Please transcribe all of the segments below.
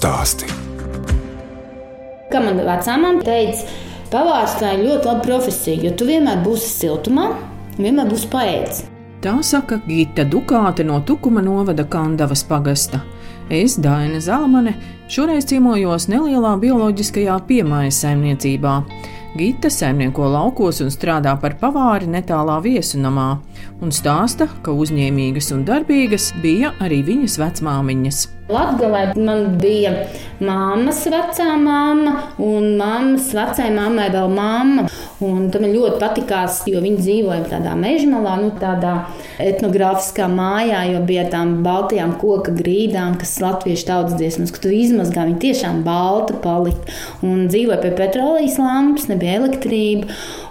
Stāsti. Kā man vecāmām teica, pavārs tā ir ļoti laba profesija, jo tu vienmēr būsi siltumā, vienmēr būsi paēdis. Tā saka Gita Dukāte no Tukuma novada Kandavas pagasta. Es, Daina Zalamane, šoreiz ciemojos nelielā bioloģiskajā piemājas saimniecībā. Gita saimnieko laukos un strādā par pavāri netālā viesunamā, un stāsta, ka uzņēmīgas un darbīgas bija arī viņas vecmāmiņas. Latvijā man bija māmas vecā māma un mammas vecai mammai vēl mamma. Un tam ļoti patikās, jo viņi dzīvoja tādā mežmalā, nu, tādā etnogrāfiskā mājā, jo bija tām baltajām koka grīdām, kas latviešu tautas dziesmas, ka tu izmazgā, viņi tiešām balta palika. Un dzīvoja pie petrolejas lampas, nebija elektrība.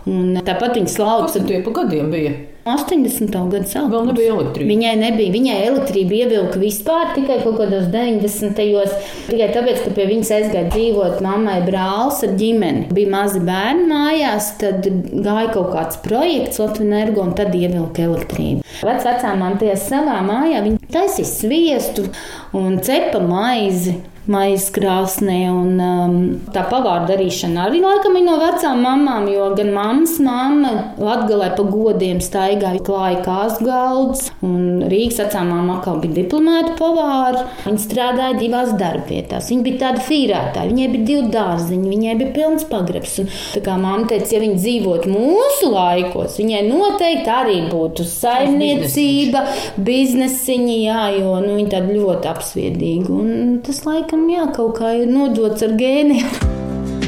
Un tāpat viņa slauka. Kas tur pa gadiem bija? 80. gada sākumā. Vēl nebija elektrība. Viņai nebija. Viņai elektrība ievilka vispār tikai kaut kādos 90. gados. Tikai tāpēc, ka pie viņas aizgāja dzīvot mammai brālis ar ģimeni. Bija mazi bērni mājās, tad gāja kaut kāds projekts Latvijas energo un tad ievilka elektrību. Vecā man tie savā mājā viņa taisīja sviestu un cepa maizi maisa krāsnē. Un, um, tā pavāra darīšana arī laikam ir no vecām mamām, jo gan mammas mamma Latgalē pa godiem staigāja klāja kāzu galds, un Rīgas vecā mamma atkal bija diplomāta pavāra. Viņa strādāja divās darbvietās. Viņa bija tāda fīrētāja, viņai bija divi dārziņi, viņai bija pilns pagrabs. Un, tā kā mamma teica, ja viņa dzīvotu mūsu laikos, viņai noteikti arī būtu saimniecība, biznesiņi, jā, jo nu, viņa tāda ļoti apsviedīga. Un tas laikam laikam jā, kaut kā ir nodots ar gēniem.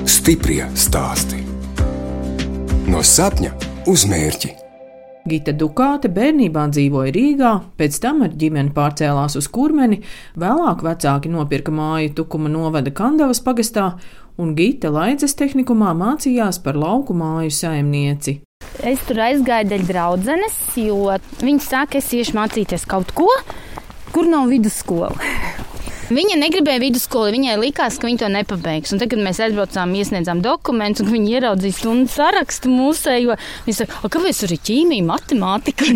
Stiprie stāsti. No sapņa uz mērķi. Gita Dukāte bērnībā dzīvoja Rīgā, pēc tam ar ģimeni pārcēlās uz Kurmeni, vēlāk vecāki nopirka māju Tukuma novada Kandavas pagastā, un Gita Laidzes tehnikumā mācījās par lauku māju saimnieci. Es tur aizgāju dēļ draudzenes, jo viņi saka, es iešu mācīties kaut ko, kur nav vidusskola. Viņa negribēja vidusskolu, viņai likās, ka viņa to nepabeigs. Un tad, kad mēs aizbraucām, iesniedzām dokumentus, un viņi ieraudzīja stundu sarakstu mūsējo, viņi saka, kāpēc tur ir ķīmija, matemātika?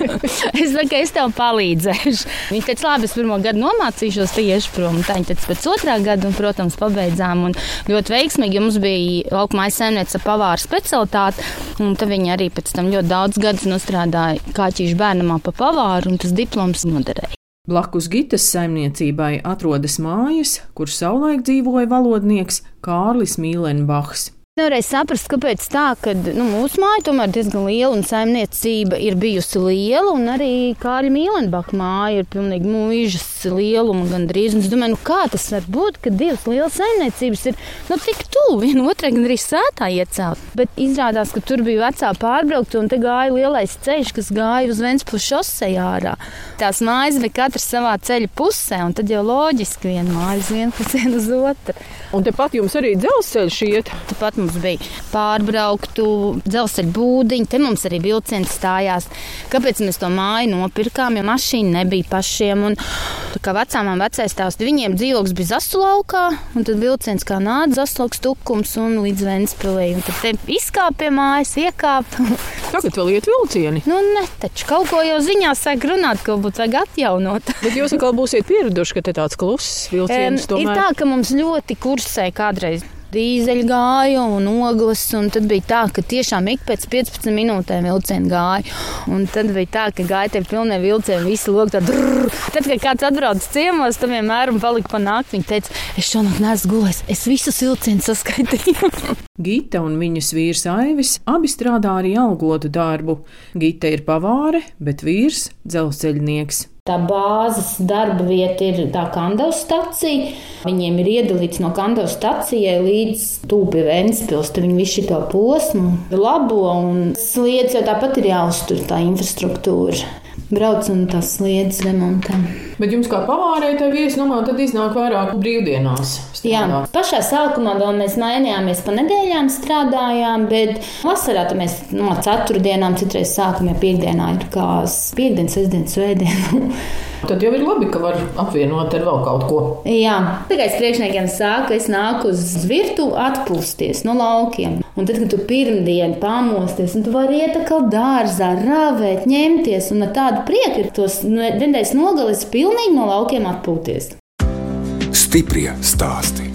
es saku, es tev palīdzēšu. Viņa teica, labi, es pirmo gadu nomācīšos, tad iešu prom. Tā viņa teica, pēc otrā gada, un, protams, pabeidzām. Un ļoti veiksmīgi, mums bija laukumā aizsēmniece pavāra specialitāte, tad viņa arī pēc tam ļoti daudz gadus nostrādāja kāķīšu bērnamā pa pavāru, un tas diploms noderēja. Blakus Gitas saimniecībai atrodas mājas, kur savulaik dzīvoja valodnieks Kārlis Mīlenbachs. Nevarēja saprast, kāpēc tā, ka nu, mūsu māja tomēr ir diezgan liela un saimniecība ir bijusi liela. Arī Kārļa Mīlenbaka māja ir pilnīgi mūžas lieluma gandrīz. Un es domāju, nu, kā tas var būt, ka divas lielas saimniecības ir nu, tik tuvu viena otrai, gan arī sētā iecelt. Bet izrādās, ka tur bija vecā pārbraukta un te gāja lielais ceļš, kas gāja uz Ventspils šosei ārā. Tās mājas bija katrs savā ceļa pusē, un tad jau loģiski viena māja uz vienu pusi uz otru. Un tepat jums arī dzelzceļš iet. Tepat mums bija pārbrauktu dzelzceļa būdiņi, te mums arī vilciens stājās. Kāpēc mēs to māju nopirkām? Jo mašīna nebija pašiem. Un, kā vecām un vecais tās, viņiem dzīvoklis bija Zasulaukā, un tad vilciens kā nāca Zasulauks tukums un līdz Ventspilī. Un tad te izkāpa pie mājas, iekāpa. Tagad vēl iet vilcieni. Nu, ne, taču kaut ko jau ziņā sāk runāt, ka būtu vajag atjaunot. Bet jūs atkal būsiet pieraduši, ka te tāds kluss vilciens tomēr. Ir tā, ka mums ļoti kur kursē kādreiz dīzeļu gāja un ogles. Un tad bija tā, ka tiešām ik pēc 15 minūtēm vilcieni gāja. Un tad bija tā, ka gāja tie pilnie vilcieni, visi logi tā drrr. Tad, kad kāds atbrauc ciemos, tad vienmēr palika pa nakti. Viņa teica, es šonakt neesmu gulējis, es visus vilcienus saskaitīju. Gita un viņas vīrs Aivis abi strādā arī algotu darbu. Gita ir pavāre, bet vīrs - dzelzceļnieks. Tā bāzes darba vieta ir tā Kandavas stacija. Viņiem ir iedalīts no Kandavas stacijai līdz Tūpē Ventspils. Tad viņi visu šo posmu labo un sliedz jau tāpat ir jāuztur tā infrastruktūra brauc un tas sliedas remontā. Bet jums kā pavārē tā viesnumā tad iznāk vairāk brīvdienās? Strādā. Jā, pašā sākumā vēl mēs mainījāmies pa nedēļām strādājām, bet vasarā mēs no ceturtdienām citreiz sākam, ja piekdienā ir kā piekdienas, sestdienas, svētdienas. Tad jau ir labi, ka var apvienot ar vēl kaut ko. Jā, tikai priekšniekiem saka, es nāku uz virtuvi atpūsties no laukiem. Un tad, kad tu pirmdien pamosties, un tu vari iet kā dārzā, rāvēt, ņemties, un ar tādu prieku ir tos nedēļas nogalis pilnīgi no laukiem atpūties. Stiprie stāsti.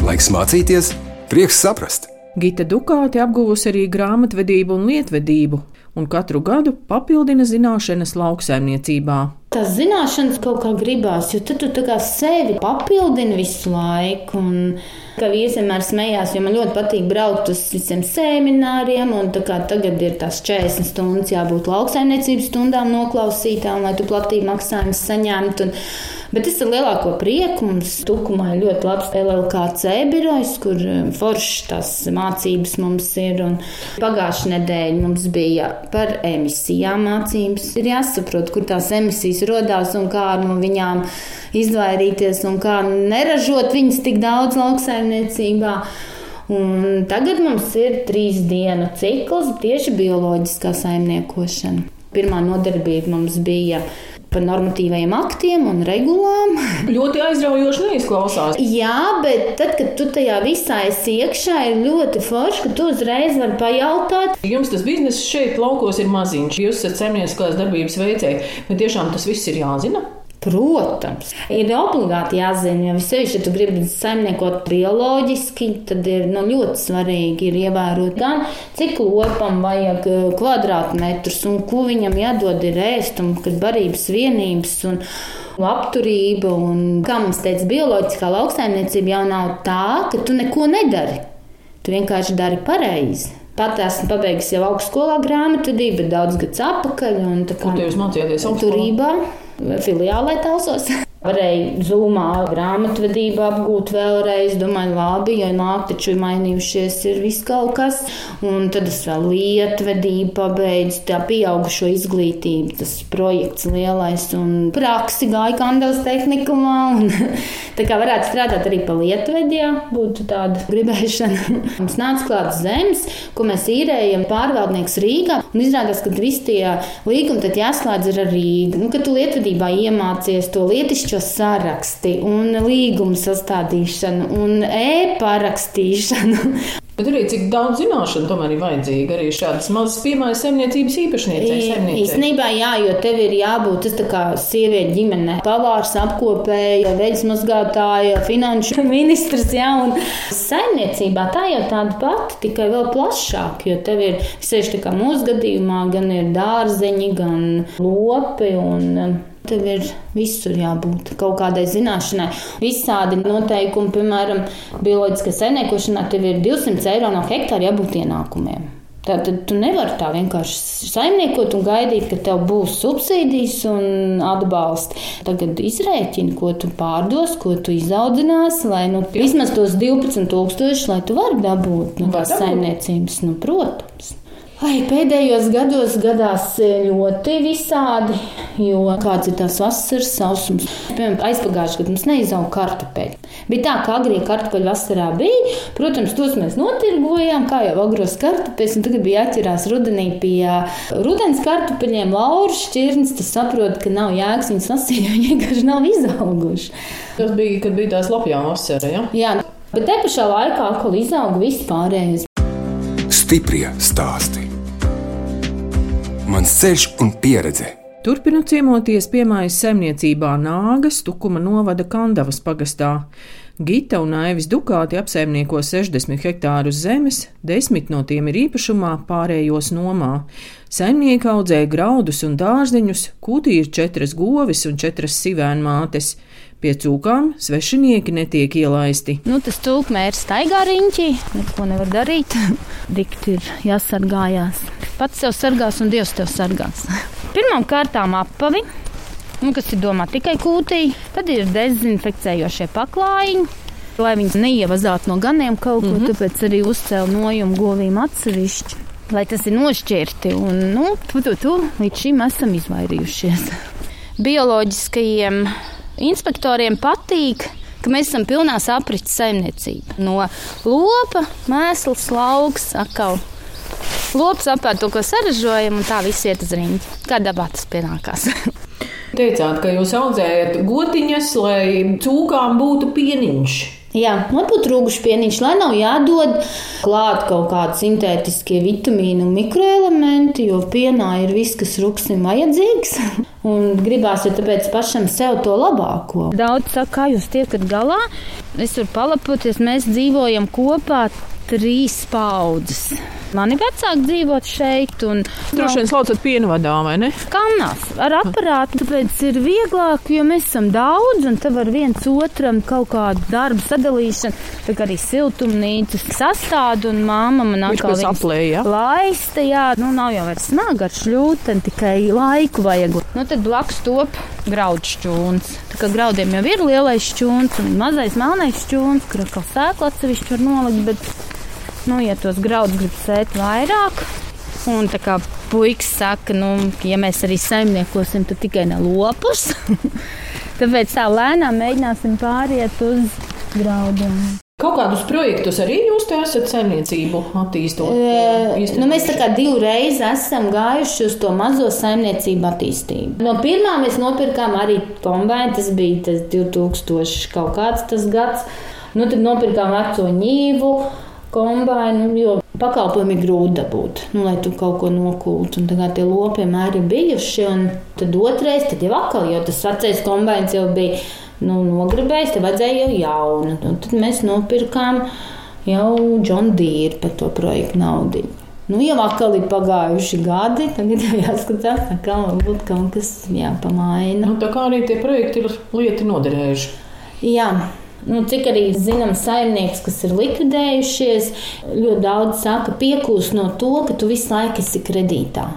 Laiks mācīties, prieks saprast. Gita Dukāte apguvusi arī grāmatvedību un lietvedību, un katru gadu papildina zināšanas lauksaimniecībā. Tās zināšanas kaut kā gribās, jo tad tu tā kā sevi papildini visu laiku. Un, kā vīrs vienmēr smējās, jo man ļoti patīk braukt uz visiem semināriem. Tagad ir tās 40 stundas jābūt lauksaimniecības stundām noklausītām, lai tu platību maksājumus saņemtu. Un, Bet es ar lielāko prieku mums Tukumā ir ļoti labs LLKC birojs, kur um, foršas tās mācības mums ir. Pagājušā nedēļa mums bija par emisijām mācības. Ir jāsaprot, kur tās emisijas radās un kā no viņām izvairīties un kā neražot viņas tik daudz lauksaimniecībā. Un tagad mums ir trīs dienu cikls tieši bioloģiskā saimniekošana. Pirmā nodarbība mums bija par normatīvajiem aktiem un regulām. Ļoti aizraujoši neizklausās. Jā, bet tad, kad tu tajā visā esi iekšā, ir ļoti forši, ka tu uzreiz vari pajautāt. Jums tas bizness šeit laukos ir maziņš. Jūs esat saimnieciskās darbības veicēji, bet tiešām tas viss ir jāzina. Protams, ir obligāti jāzina, jo visēž, ja tu gribi saimniekot bioloģiski, tad ir nu, ļoti svarīgi ir ievērot gan cik lopam vajag eh, kvadrātmetrus un ko viņam jādod ir ēst un kad barības vienības un labturība un, kā mums teica, bioloģiskā lauksaimniecība jau nav tā, ka tu neko nedari. Tu vienkārši dari pareizi. Pat esmu pabeigusi jau augstskolā grāmatvedību, bet daudz gadus atpakaļ. Kur jūs mācījāties? Turībā filiālē tausos. Varēja zūmā grāmatvedību apgūt vēlreiz. Domāju, labi, ja nāk, taču ir mainījušies, ir viss kaut kas. Un tad es vēl lietvedību pabeidzu, tā pieaugušo izglītību, tas projekts lielais un praksi gāja Kandavas tehnikumā. Un, tā kā varētu strādāt arī pa lietvedī, būtu tāda gribēšana. Mums nāca klāts zemes, ko mēs īrējam pārvaldnieks Rīgā. Un izrādās, ka visi tie līgumi tad jāslēdz ar Rīgu. Nu, kad tu lietvedībā iemācies to lietišķi atsevišķo saraksti un līgumu sastādīšanu un e-parakstīšanu. Bet arī cik daudz zināšanu tomēr ir vajadzīga arī šādas mazas piemājas saimniecības īpašniecei. Īstenībā, jā, jo tev ir jābūt tas tā kā sieviete ģimenē. Pavārs, apkopēja, veļas mazgātāja, finanšu ministrs, jā, un saimniecībā tā jau tāda pati, tikai vēl plašāk, jo tev ir, sevišķi tā kā mūsu gadījumā, gan ir dārzeņi, gan lopi un Tev ir visur jābūt kaut kādai zināšanai. Visādi noteikumi, piemēram, bioloģiskā saimniekošanā, tev ir 200 eiro no hektāra jābūt ienākumiem. Tātad tu nevari tā vienkārši saimniekot un gaidīt, ka tev būs subsīdijas un atbalsts. Tagad izrēķini, ko tu pārdos, ko tu izaudzināsi, lai nu, vismaz tos 12,000, lai tu vari dabūt no tās saimniecības. Nu, protams. Ai, pēdējos gados gadās e, ļoti visādi, jo kāds ir tās vasaras sausums. Piemēram, aizpagājušajā gadā mums neizauga kartupeļi. Bija tā, ka agrie kartupeļi vasarā bija. Protams, tos mēs notirgojām, kā jau agros kartupeļus, un tagad bija jāķerās rudenī pie rudens kartupeļiem. Lauris šķirnis, tas saprot, ka nav jēgas viņas lasīt, jo viņi vienkārši nav izauguši. Tas bija, kad bija tās lapjā vasara, ja? Jā. Bet te pašā laikā atkal izauga viss pārējais. Stiprie stāsti mans ceļš un pieredze. Turpinu ciemoties piemājas saimniecībā Nāgas, Tukuma novada Kandavas pagastā. Gita un Aivis Dukāti apsaimnieko 60 hektārus zemes, 10 no tiem ir īpašumā, pārējos nomā. Saimnieki audzē graudus un dārzeņus, kūtī ir četras govis un četras sivēnmātes. Pie cūkām svešinieki netiek ielaisti. Nu, tas cūkmērs staigā riņķī, neko nevar darīt. Dikti ir jāsargājās pats sev sargās un Dievs tev sargās. Pirmām kārtām apavi, nu, kas ir domāti tikai kūtī, tad ir dezinfekcējošie paklājiņi. Lai viņas neievazātu no ganiem kaut ko, mm -hmm. tāpēc arī uzcēla nojumu govīm atsevišķi. Lai tas ir nošķirti, un nu, tu, tu, tu, līdz šim esam izvairījušies. Bioloģiskajiem inspektoriem patīk, ka mēs esam pilnā aprits saimniecība. No lopa, mēsls, lauks, akau lops apēd to, ko saražojam, un tā viss iet uz rīņķi. Kā dabā tas pienākās. Teicāt, ka jūs audzējat gotiņas, lai cūkām būtu pieniņš. Jā, varbūt rūguši pieniņš, lai nav jādod klāt kaut kādi sintētiskie vitamīnu un mikroelementi, jo pienā ir viss, kas rūksim vajadzīgs. Un gribās jau tāpēc pašam sev to labāko. Daudz saka, kā jūs tiekat galā. Es varu palapoties, mēs dzīvojam kopā trīs paudzes. Mani vecāki dzīvo šeit, un droši vien slaucat pienvadā, vai ne? Kanās ar aparātu, tāpēc ir vieglāk, jo mēs esam daudz, un te var viens otram kaut kādu darbu sadalīšanu, tā kā arī siltumnīcas sastādu, un māma man atkal aplēja. Laista, jā, nu nav jau vairs smaga ar šļūteni, tikai laiku vajag. Nu tad blakus top graudu šķūns. Tā kā graudiem jau ir lielais šķūns un mazais melnais šķūns, kur atkal sēklu atsevišķi var nolikt, Nu, ja tos graudus grib sēt vairāk, un tā kā puikas saka, nu, ja mēs arī saimniekosim, tad tikai ne lopus. Tāpēc tā lēnām mēģināsim pāriet uz graudiem. Kaut kādus projektus arī jūs te esat saimniecību attīstot? E, nu, mēs tā kā divreiz esam gājuši uz to mazo saimniecību attīstību. No pirmā mēs nopirkām arī kombināciju, tas bija tas 2000 kaut kāds tas gads. Nu, tad nopirkām veco ņīvu kombināciju, jo pakalpojumi ir grūti dabūt, nu, lai tu kaut ko nokultu. Tagad tie lopi vienmēr ir bijuši, un tad otrais, tad jau atkal, jo tas vecais kombinācijas jau bija nu, nogribējis, tad vajadzēja jau jaunu. Un tad mēs nopirkām jau John Deere par to projektu naudu. Nu, jau atkal ir pagājuši gadi, tagad jau jāskatās, kā varbūt kaut kas jāpamaina. Nu, tā kā arī tie projekti ir lieti noderējuši. Jā, Nu, cik arī zinām, saimnieks, kas ir likvidējušies, ļoti daudz saka, piekūst no to, ka tu visu laiku esi kredītā.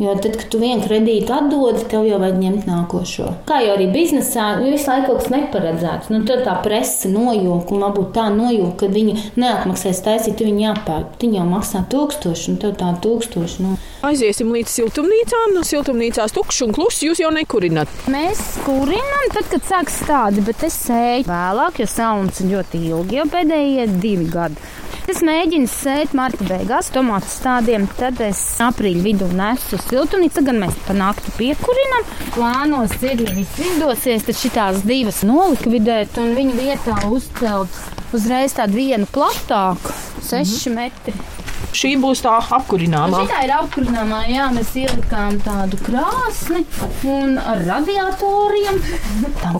Jo tad, kad tu vienu kredītu atdod, tev jau vajag ņemt nākošo. Kā jau arī biznesā, visu laiku kaut kas neparedzēts. Nu, tad tā presa nojūta, un varbūt tā nojūta, ka viņi neatmaksās taisīt, viņi jāpērk. Viņi jau maksā tūkstoši, un tev tā tūkstoši. Nu. Aiziesim līdz siltumnīcām. No siltumnīcās tukšs un kluss jūs jau nekurināt. Mēs kurinām, tad, kad sāks tādi, bet es sēju vēlāk, jo sauns ir ļoti ilgi, jau pēdējie divi gadi. Es mēģinu sēt marta beigās tomātu stādiem, tad es aprīļa vidū nesu siltumnīcu, gan mēs pa nakti piekurinam. Plānos ir, ja viss izdosies, tad šitās divas nolikvidēt un viņu vietā uzcelt uzreiz tādu vienu platāku, seši mm -hmm. metri. Šī būs tā apkurināmā. Tā ir apkurināmā. Jā, mēs ielikām tādu krāsni un ar radiatoriem.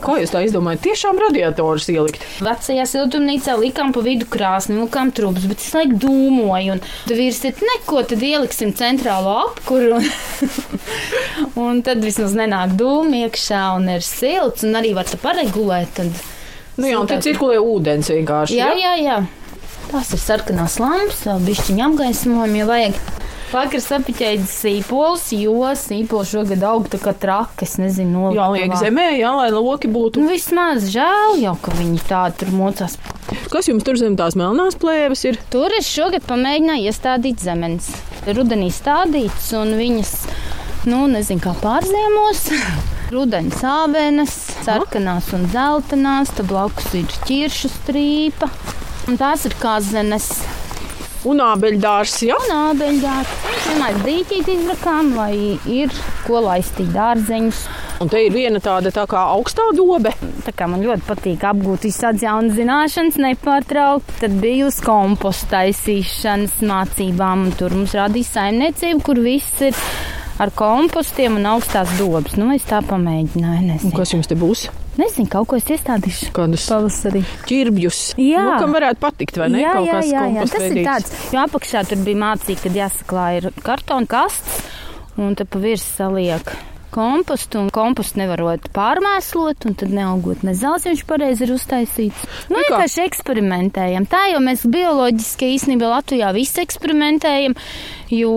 Kā jūs tā izdomājat? Tiešām radiatorus ielikt. Vecajā siltumnīcā likām pa vidu krāsni, likām trūkus, bet es laiku dūmoju. Un tad vīrs teica, neko, tad ieliksim centrālo apkuru. un tad vismaz nenāk dūmi iekšā un ir silts un arī var te paregulēt. Tad... Nu jā, un te cirkulē ūdens vienkārši. Jā, jā, jā. Tās ir sarkanās lampas, bišķiņa apgaismojumi, ja vajag. Vakar sapiķēju sīpols, jo sīpols šogad aug tā kā trakas, nezinu, no. Jā, liek zemē, jā, lai loki būtu. Nu, vismaz žēl jau, ka viņi tā tur mocās. Kas jums tur zem tās melnās plēves ir? Tur es šogad pamēģināju iestādīt zemenes. Rudenī stādīts un viņas, nu, nezinu, kā pārziemos. Rudeņa sābenes, sarkanās un zeltainās, tad blakus ir ķiršu strīpa. Un tās ir kazenes. Un ābeļdārs, jā? Un ābeļdārs. Vienmēr dīķīt izrakām, lai ir ko laistīt dārzeņus. Un te ir viena tāda tā kā augstā dobe. Tā kā man ļoti patīk apgūt visādas jaunas zināšanas, nepārtraukti. Tad bija uz kompostu taisīšanas mācībām, un tur mums rādīja saimniecību, kur viss ir ar kompostiem un augstās dobas. Nu, es tā pamēģināju. Un kas jums te būs? Nezinu, kaut ko es iestādīšu. Kādus pavasarī? Ķirbjus. Jā, nu, kam varētu patikt, vai ne? Jā, jā, jā, jā. tas ir tāds. Jo apakšā tur bija mācīja, kad jāsaklāja kartona kasts un tad pa virs saliek kompostu, un kompostu nevarot pārmēslot, un tad neaugot ne zelts, viņš pareizi ir uztaisīts. Nu, vienkārši eksperimentējam. Tā jau mēs bioloģiski īstenībā Latvijā visu eksperimentējam, jo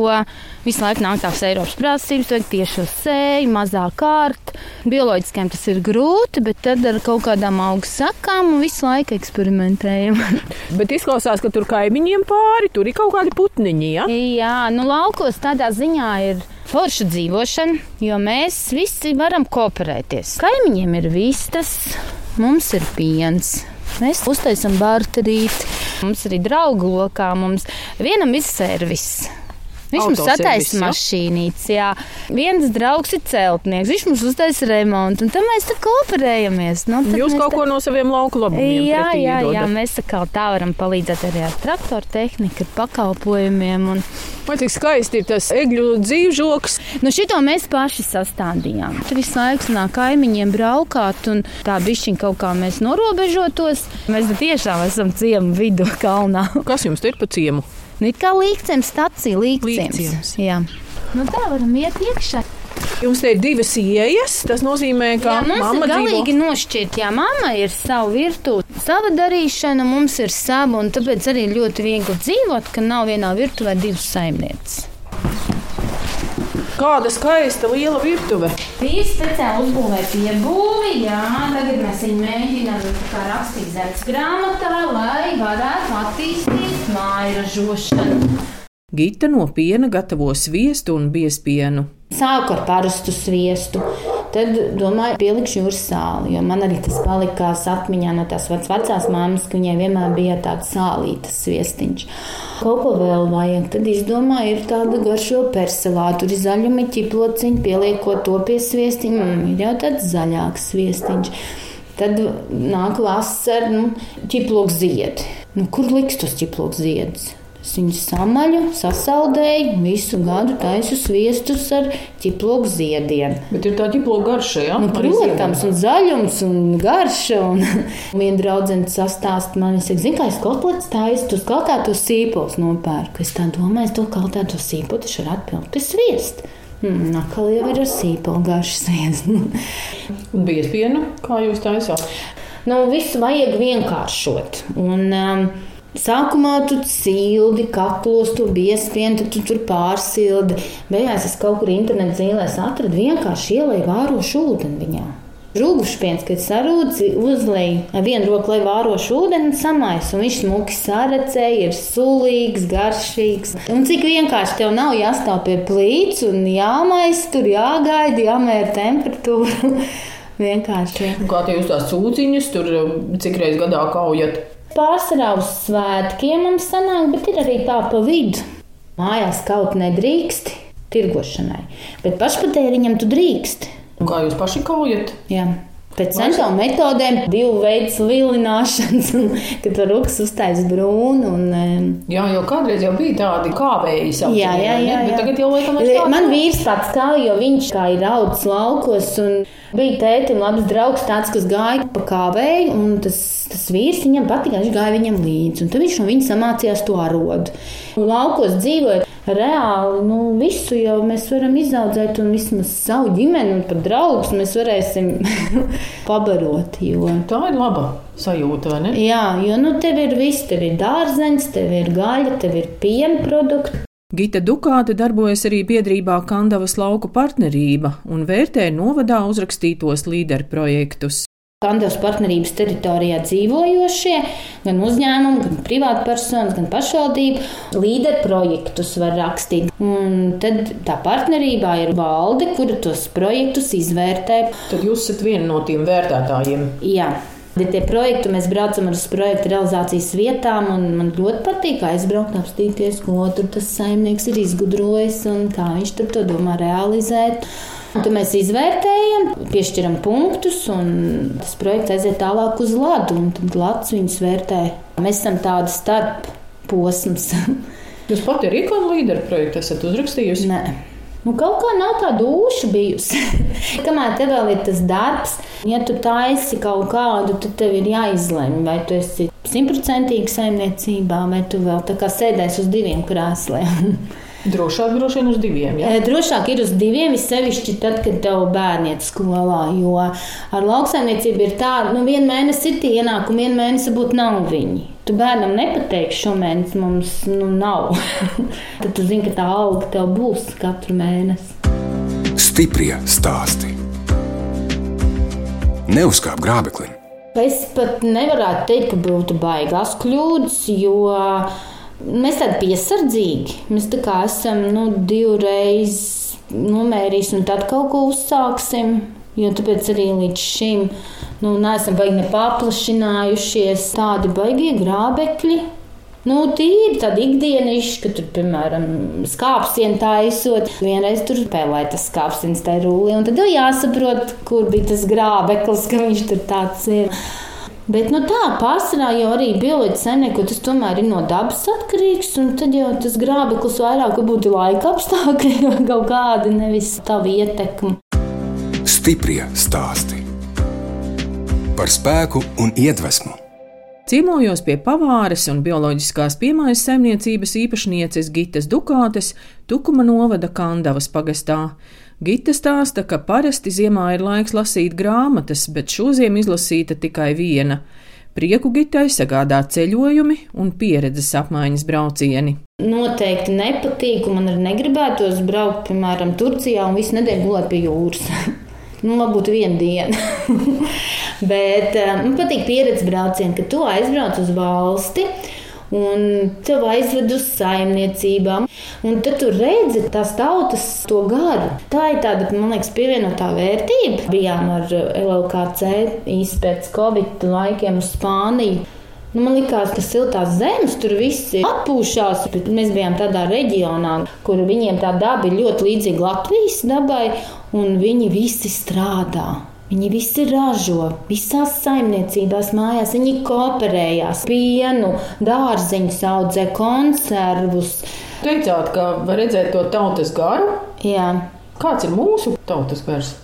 visu laiku nāk tās Eiropas prasības, vajag tiešo sēju, mazāk kārt. Bioloģiskiem tas ir grūti, bet tad ar kaut kādām augu sakām un visu laiku eksperimentējam. bet izklausās, ka tur kaimiņiem pāri, tur ir kaut kādi putniņi, ja? Jā, nu laukos tādā ziņā ir forša dzīvošana, jo mēs visi varam kooperēties. Kaimiņiem ir vistas, mums ir piens. Mēs uztaisām barterīti, mums arī draugu lokā, mums vienam ir servis. Viņš mums sataisa mašīnītes, jā. Viens draugs ir celtnieks, viņš mums uztaisa remontu, un tad mēs tur kooperējamies. Nu, Jūs kaut tā- ko no saviem lauku labumiem Jā, jā, jā, iedodat. mēs atkal tā varam palīdzēt arī ar traktoru tehniku, ar pakalpojumiem. Un, Vai cik skaisti ir tas egļu dzīvžoks? nu, šito mēs paši sastādījām. Tur visu laiku nāk kaimiņiem braukāt, un tā bišķiņa kaut kā mēs norobežotos. Mēs tiešām esam ciemu vidū kalnā. Kas jums ir pa ciemu? Nu, it kā līkciem stacija, līkciems. Līkciems. Jā. Nu, tā varam iet iekšā. Jums te ir divas ieejas. Tas nozīmē, ka Jā, mamma ir galīgi dzīvo. nošķirt. Jā, mamma ir sava virtuve, sava darīšana, mums ir sava, un tāpēc arī ļoti viegli dzīvot, ka nav vienā virtuvē divas saimnieces. Kāda skaista liela virtuve. Tīri speciāli uzbūvēta piebūve, jā, tagad mēs viņu mēģinām rakstīt zemes grāmatā, lai varētu attīstīt māju ražošanu. Gita no piena gatavo sviestu un biespienu. Sāku ar parastu sviestu. Tad, domāju, pielikšu jūras sāli. Jo man arī tas palikās atmiņā no tās vec- vecās māmas, ka viņai vienmēr bija tāds sālītas sviestiņš. Kaut ko vēl vajag. Tad izdomāju, ir tāda garšo perselā. Tur ir zaļumi, ķiplociņi, pieliekot to pie sviestiņa. Mm, ir jau tāds zaļāks sviestiņš. Tad nāk vasara, nu, ķiploks ziedi. Nu, kur liks tos ķiploks ziedus? Es viņus samaļu, sasaldēju, visu gadu taisu sviestus ar ķiploku ziediem. Bet ir tā ģiploka garša, jā? Nu, protams, un zaļums, un garša. Un viena draudzene sastāsta man, es zinu, kā es kotlets taisu, tos kaltētos sīpols nopērku. Es tā domāju, es to kaltēto sīpolu taču var atpilkt pie sviest. Hmm, Nakal jau ir ar sīpolu garšu sviestu. Un biespienu, kā jūs taisāt? Nu, visu vajag vienkāršot. Un, um, Sākumā tu sildi kaklos, to biespienu, tad tu tur pārsildi. Beigās es kaut kur internetā zīmēs atradu vienkārši ielēju vārošu ūdeni viņā. Rūguši piens, kad sarūdzi, uzlēja vienu roku, lai vārošu ūdeni un samais. Un viņš smuki saredzēja, ir sulīgs, garšīgs. Un cik vienkārši tev nav jāstāv pie plīts un jāmais, tur jāgaida, jāmēra temperatūra. vienkārši. Kā tie jūs tās sūciņas, tur cik reizes gadā kaujat? Pārsvarā uz svētkiem mums sanāk, bet ir arī tā pa vidu. Mājās kaut nedrīkst tirgošanai, bet pašpatēriņam tu drīkst. Kā jūs paši kaujat? Jā. Pēc centrālām metodēm, divu veidu vilināšanas, kad tur rūks uztaisīs brūnu. Un, em, Jā, jau kādreiz jau bija tādi kāvēji Jā, jā, jā, Bet jā. tagad jau laikam tādu Man vīrs pats kā, jo viņš kā ir audzis laukos un bija tētim labs draugs tāds, kas gāja pa kāvēju, un tas, tas vīrs viņam patika, viņš gāja viņam līdzi, tad viņš no viņa samācījās to arodu. Un Laukos dzīvojot reāli, nu visu jau mēs varam izaudzēt, un vismaz savu ģimeni un pat draugus mēs varēsim pabarot, jo Tā ir laba sajūta, vai ne? Jā, jo nu, tev ir viss, tev ir dārzeņš, tev ir gaļa, tev ir piena produkti. Gita Dukāte darbojas arī biedrībā Kandavas lauku partnerība un vērtē novadā uzrakstītos līderu Kandavas partnerības teritorijā dzīvojošie, gan uzņēmumi, gan privātpersonas, gan pašvaldība līderu projektus var rakstīt. Un tad tā partnerībā ir valde, kura tos projektus izvērtē. Tad jūs esat viena no tiem vērtētājiem. Jā. Ja tie projekti, mēs braucam uz projektu realizācijas vietām, un man ļoti patīk aizbraukt, apstīties, ko tur tas saimnieks ir izgudrojis un kā viņš tur to domā realizēt. Un Tad mēs izvērtējam, piešķiram punktus, un tas projekts aiziet tālāk uz ladu. un Tad Latvijas viņus vērtē. Mēs esam tādi starp posms. Jūs pati arī kādu līderu projektu esat uzrakstījusi? Nē. Nu, kaut kā nav tāda duša bijusi. Kamēr tev vēl ir tas darbs, ja tu taisi kaut kādu, tad tev ir jāizlemj, vai tu esi simtprocentīgi saimniecībā, vai tu vēl tā kā sēdēsi uz diviem krēsliem. Drošāk droši vien uz diviem. Ja? E, Drošāk ir uz diviem, sevišķi tad, kad tev bērni iet skolā. Jo ar lauksaimniecību ir tā, ka nu, vienu mēnesi ir tie ienākumi, vienu mēnesi būtu nav viņi. Tu bērnam nepateiksi, šomēnes mums nu, nav. tad tu zini, ka tā alga tev būs katru mēnesi. Stiprie stāsti. Neuzkāp grābeklim. Es pat nevaru teikt, ka būtu baigās kļūdas, jo mēs tādi piesardzīgi. Mēs tā kā esam nu, divreiz nomērījuši un tad kaut ko uzsāksim. Jo tāpēc arī līdz šim nu, neesam baigi ne paplašinājušies tādi baigie grābekļi. Nu, tīri tāda ikdienišķa, ka tur, piemēram, skāpsienu taisot, vienreiz tur spēlēja tas skāpsienas tajā rūlī, un tad jau jāsaprot, kur bija tas grābeklis, ka viņš tur tāds ir. Bet nu, tā pārsvarā jau arī bioloģiski saimnieku tas tomēr ir no dabas atkarīgs. Tad jau tas grābeklis vairāk būtu laika apstākļi, kaut kāda nevis tava ietekme. Stiprie stāsti par spēku un iedvesmu. Ciemojos pie pavāres un bioloģiskās piemājas saimniecības īpašnieces Gitas Dukātes Tukuma novada Kandavas pagastā. Gita stāsta, ka parasti ziemā ir laiks lasīt grāmatas, bet šoziem izlasīta tikai viena. Prieku gitai sagādā ceļojumi un pieredzes apmaiņas braucieni. Noteikti nepatīk, un man arī negribētos braukt, piemēram, Turcijā un visu nedēļu gulēt pie jūras. nu, varbūt viena diena. Bet eh, man patīk pieredzi braucieni, ka tu aizbrauc uz valsti. Un tev aizved uz saimniecībām, un tad tu redzi tās tautas to garu. Tā ir tāda, man liekas, pievienotā vērtība. Bijām ar LLKC īsi pēc Covid laikiem uz Spāniju. Nu, man liekas, ka siltās zemes tur viss atpūšās. Mēs bijām tādā reģionā, kur viņiem tā daba ir ļoti līdzīga Latvijas dabai, un viņi visi strādā. Viņi visi ražo, visās saimniecībās, mājās. Viņi kooperējās, pienu, dārziņus audzē, konservus. Teicāt, ka var redzēt to tautas garu? Jā. Kāds ir mūsu tautas gars?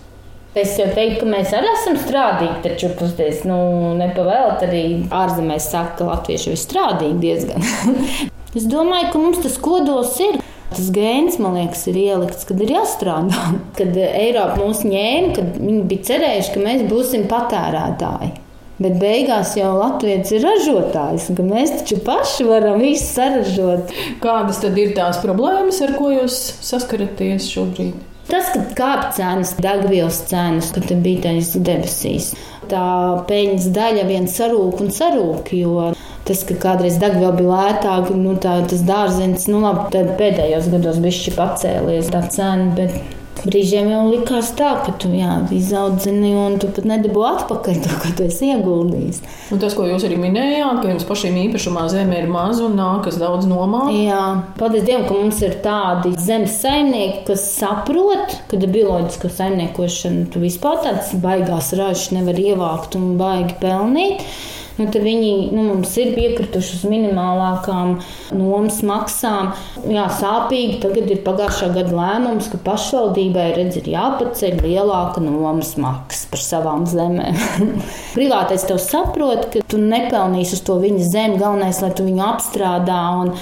Es jau teiktu, ka mēs arī esam strādīgi, taču pusties, nu, nepavēlt arī ārzemēs saka, ka latvieši ir strādīgi diezgan. es domāju, ka mums tas kodols ir. Tas gēns, man liekas, ir ielikts, kad ir jāstrādā. Kad Eiropa mūs ņēma, kad viņi bija cerējuši, ka mēs būsim patērētāji. Bet beigās jau Latvijas ir ražotājs, un mēs taču paši varam visu saražot. Kādas tad ir tās problēmas, ar ko jūs saskaraties šobrīd? Tas, ka kāpj cenas, degvielas cenas, kad bija tais debesīs, tā peļņas daļa vien sarūk un sarūk, jo Tas, ka kādreiz degviela bija lētāka, nu, tā, tas dārziņš, nu, labi, pēdējos gados bija pacēlies tā cena. Bet... Brīžiem jau likās tā, ka tu jā, izaudzini un tu pat nedabū atpakaļ to, ko tu esi ieguldījis. Un tas, ko jūs arī minējāt, ka jums pašiem īpašumā zeme ir maza un nākas daudz nomāt. Jā, paldies Dievam, ka mums ir tādi zemes saimnieki, kas saprot, ka bioloģisko saimniekošanu tu vispār tāds baigās ražas nevar ievākt un baigi pelnīt nu, tad viņi nu, mums ir piekrituši uz minimālākām nomas maksām. Jā, sāpīgi tagad ir pagājušā gada lēmums, ka pašvaldībai redz, ir jāpaceļ lielāka nomas maksa par savām zemēm. Privātais tev saprot, ka tu nepelnīsi uz to viņa zemi, galvenais, lai tu viņu apstrādā. Un,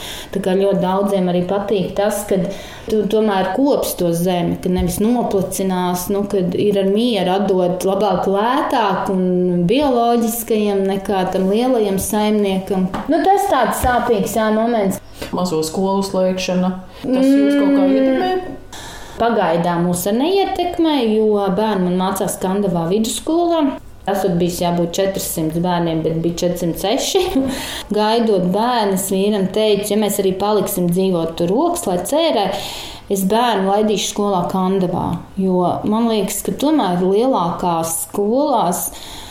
ļoti daudziem arī patīk tas, ka tu tomēr kops to zemi, ka nevis noplicinās, nu, kad ir ar mieru atdot labāk, lētāk un bioloģiskajam nekā tam lielajam saimniekam. Nu, tas tāds sāpīgs jā, moments. Mazo skolu slēgšana, tas jūs kaut kā mm. ietekmē? Pagaidām mūs neietekmē, jo bērni man mācās Skandavā vidusskolā. Esot bijis jābūt 400 bērniem, bet bija 406. Gaidot bērnus, vīram teicu, ja mēs arī paliksim dzīvot tur rokas, lai cērē, es bērnu laidīšu skolā Kandavā. Jo man liekas, ka tomēr lielākās skolās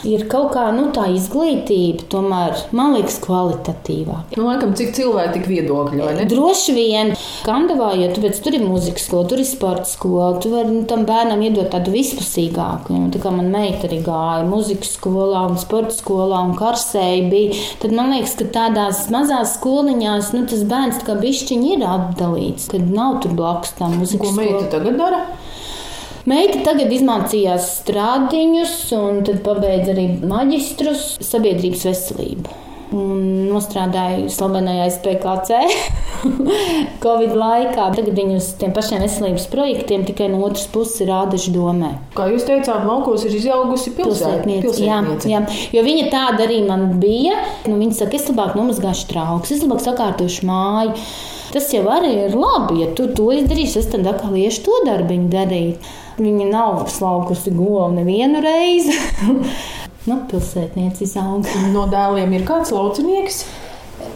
ir kaut kā nu, tā izglītība, tomēr man liekas, kvalitatīvāka. Nu, laikam, cik cilvēki, tik viedokļi. Droši vien, Kandavā, jo tāpēc, tur ir mūzikas skola, tur ir sporta skola, tu vari nu, tam bērnam iedot tādu vispusīgāku. Nu, tā kā man meita arī gāja mūzikas skolā un sporta skolā un karsēji bija, tad man liekas, ka tādās mazās skoliņās nu, tas bērns kā bišķiņi ir apdalīts, kad nav tur blakus tā mūzikas skola. Ko meita tagad dara? Meita tagad izmācījās strādiņus, un tad pabeidza arī maģistrus sabiedrības veselību. Un nostrādāju slavenajā SPKC Covid laikā. Tagad viņi uz tiem pašiem veselības projektiem tikai no otras puses rādaši domē. Kā jūs teicāt, laukos ir izaugusi pilsētniece. Jā, jā, jo viņa tāda arī man bija. Nu, viņa saka, es labāk nomazgāšu trauks, es labāk sakārtošu māju. Tas jau arī ir labi, ja tu to izdarīsi, es tad atkal iešu to darbiņu darīt. Viņa nav slaukusi govu nevienu reizi. nu, pilsētniece izauga. No dēliem ir kāds laucinieks?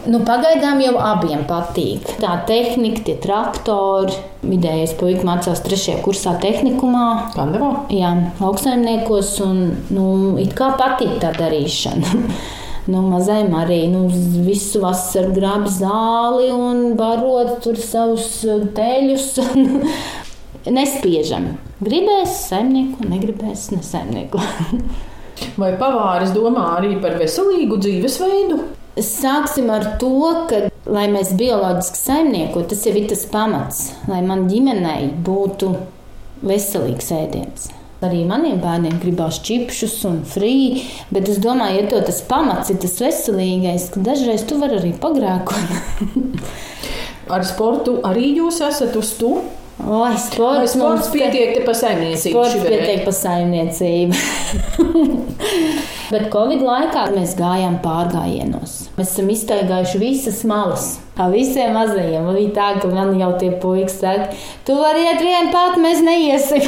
Nu, pagaidām jau abiem patīk. Tā tehnika, tie traktori. Vidējais puisis mācās trešajā kursā tehnikumā. Kandavā? Jā, lauksaimniekos. Un, nu, it kā patīk tā darīšana. Nu, mazajam arī nu, visu vasaru grābi zāli un barot tur savus teļus. Nespiežam. Gribēs saimnieku, negribēs nesaimnieku. Vai pavāris domā arī par veselīgu dzīvesveidu? Sāksim ar to, ka, lai mēs bioloģiski saimniekotu, tas jau ir tas pamats, lai man ģimenei būtu veselīgs ēdiens. Arī maniem bērniem gribās čipsus un frī, bet es domāju, ja to tas pamats ir tas veselīgais, ka dažreiz tu vari arī pagrēkot. Ar sportu arī jūs esat uz to? Oi, sports, sports pietiek te pa saimniecību. Sports pietiek pa saimniecību. Bet Covid laikā mēs gājām pārgājienos. Mēs esam iztaigājuši visas malas. Kā visiem mazajiem. Bija tā, ka man jau tie puikas saka, tu vari iet vien pat, mēs neiesim.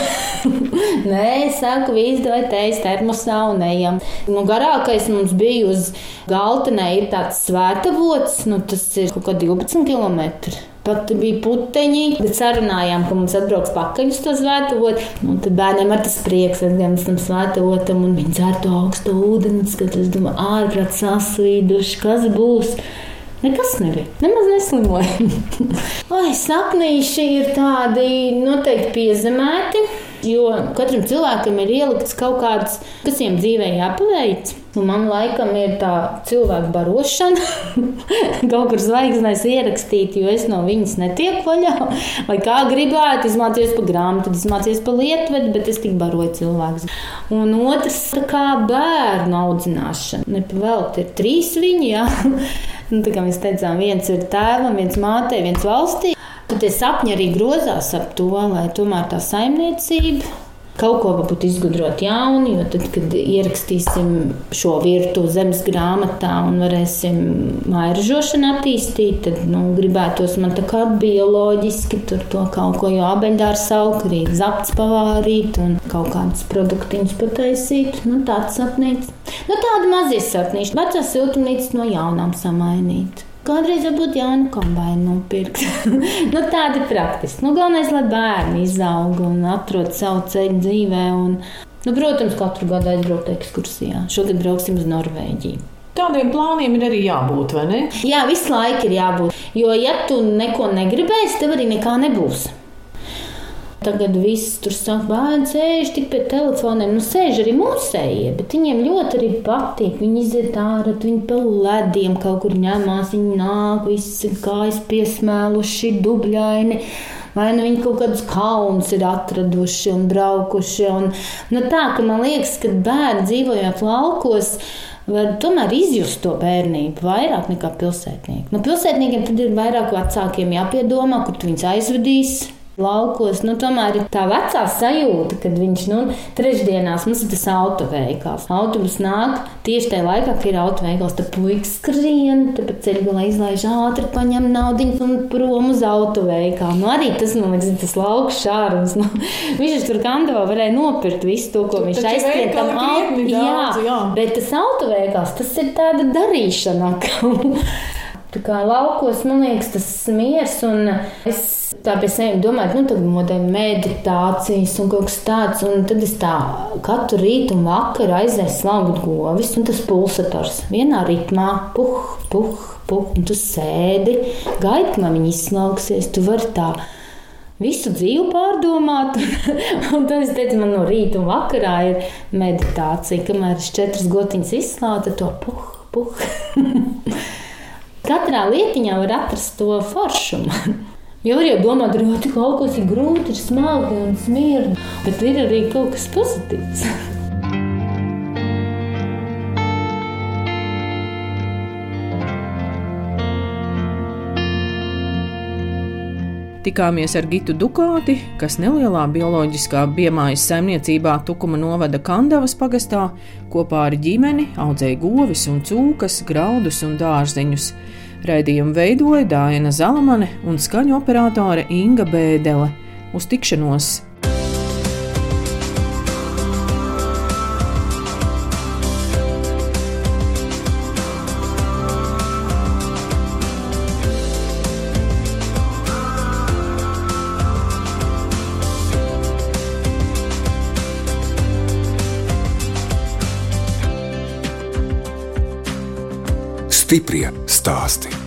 Nē, es saku, vai teiks termosā un ejam. Nu, garākais mums bija uz Galtenē ir tāds svētavots, nu tas ir kaut kā 12 km. Pat bija puteņi, bet sarunājām, ka mums atbrauks pakaļ uz to svētavot. Un tad bērniem ar tas prieks, ka gan tam svētavotam, un viņi dzer to augstu ūdeni, kad es domāju, ārprāt sasvīduši, kas būs. Nekas nebija. Nemaz neslimoja. Vai sapnīši ir tādi noteikti piezemēti, jo katram cilvēkam ir ielikts kaut kāds, kas viņam dzīvē jāpaveic. Un man laikam ir tā cilvēka barošana, kaut kur zvaigznēs ierakstīt, jo es no viņas netieku vaļā. Vai kā gribētu, izmācījos par grāmatu, izmācījos par lietu, bet es tik baroju cilvēkus. Un otrs, kā bērnu audzināšana. Nepavēlti ir trīs viņi, jā. Nu, tā kā mēs teicām, viens ir tēvam, viens mātei, viens valstī. Tie sapņi arī grozās ap to, lai tomēr tā saimniecība kaut ko varbūt izgudrot jaunu, jo tad, kad ierakstīsim šo virtuvi zemes grāmatā un varēsim mairažošanu attīstīt, tad nu, gribētos man tā kā bioloģiski tur to kaut ko jau abeļdārs saukt, arī zapts pavārīt un kaut kādus produktiņus pataisīt. Nu, tāds sapnīts. Nu, tādi mazie sapnīši, vecās siltumnīcas no jaunām samainīt. Kādreiz varbūt jaunu kombināciju nopirkt. nu, tādi praktiski. Nu, galvenais, lai bērni izaug un atrod savu ceļu dzīvē. Un, nu, protams, katru gadu aizbraukt ekskursijā. Šogad brauksim uz Norvēģiju. Tādiem plāniem ir arī jābūt, vai ne? Jā, visu laiku ir jābūt. Jo, ja tu neko negribēsi, tev arī nekā nebūs. Tagad viss tur saka, bērni sēž tik pie telefoniem. Nu, sēž arī mūsējie, bet viņiem ļoti arī patīk. Viņi iziet ārā, viņi pa lediem kaut kur ņemās, viņi nāk, visi kājas piesmēluši, dubļaini. Vai nu viņi kaut kādus kalnus ir atraduši un braukuši. Un, nu, tā, ka man liekas, ka bērni dzīvojot laukos, var tomēr izjust to bērnību vairāk nekā pilsētnieki. Nu, pilsētniekiem tad ir vairāk vecākiem jāpiedomā, kur viņus aizvedīs laukos. Nu, tomēr ir tā vecā sajūta, kad viņš nu, trešdienās mums ir tas autoveikals. Autobus nāk tieši tajā laikā, kad ir autoveikals. Tad puikas skrien, tad pa ceļu galā izlaiž ātri, paņem naudu un prom uz autoveikalu. Nu, arī tas, man liekas, tas lauks šārums. Nu, viņš tur kandavā varēja nopirkt visu to, ko viņš aizskrien tam auto. Jā, jā, bet tas autoveikals, tas ir tāda darīšana. Tā kā laukos, man liekas, tas miers un es tā sevis domāju, nu, tad modē meditācijas un kaut kas tāds. Un tad es tā katru rītu un vakaru aizēju slaukt govis, un tas pulsators vienā ritmā, puh, puh, puh, un tu sēdi, kamēr viņi izslaugsies, tu vari tā visu dzīvi pārdomāt. un tad es teicu, man no rīta un vakarā ir meditācija, kamēr es četras gotiņas izslaucu, to puh, puh. Katrā lietiņā var atrast to foršumu. Jo var jau domāt, ka kaut kas ir grūti, ir smagi un smirdi, bet ir arī kaut kas pozitīvs. Tikāmies ar Gitu Dukāti, kas nelielā bioloģiskā biemājas saimniecībā Tukuma novada Kandavas pagastā kopā ar ģimeni audzēja govis un cūkas, graudus un dārzeņus. Raidījumu veidoja Dāna Zalamane un skaņu operātore Inga Bēdele. Uz tikšanos! Stāsti.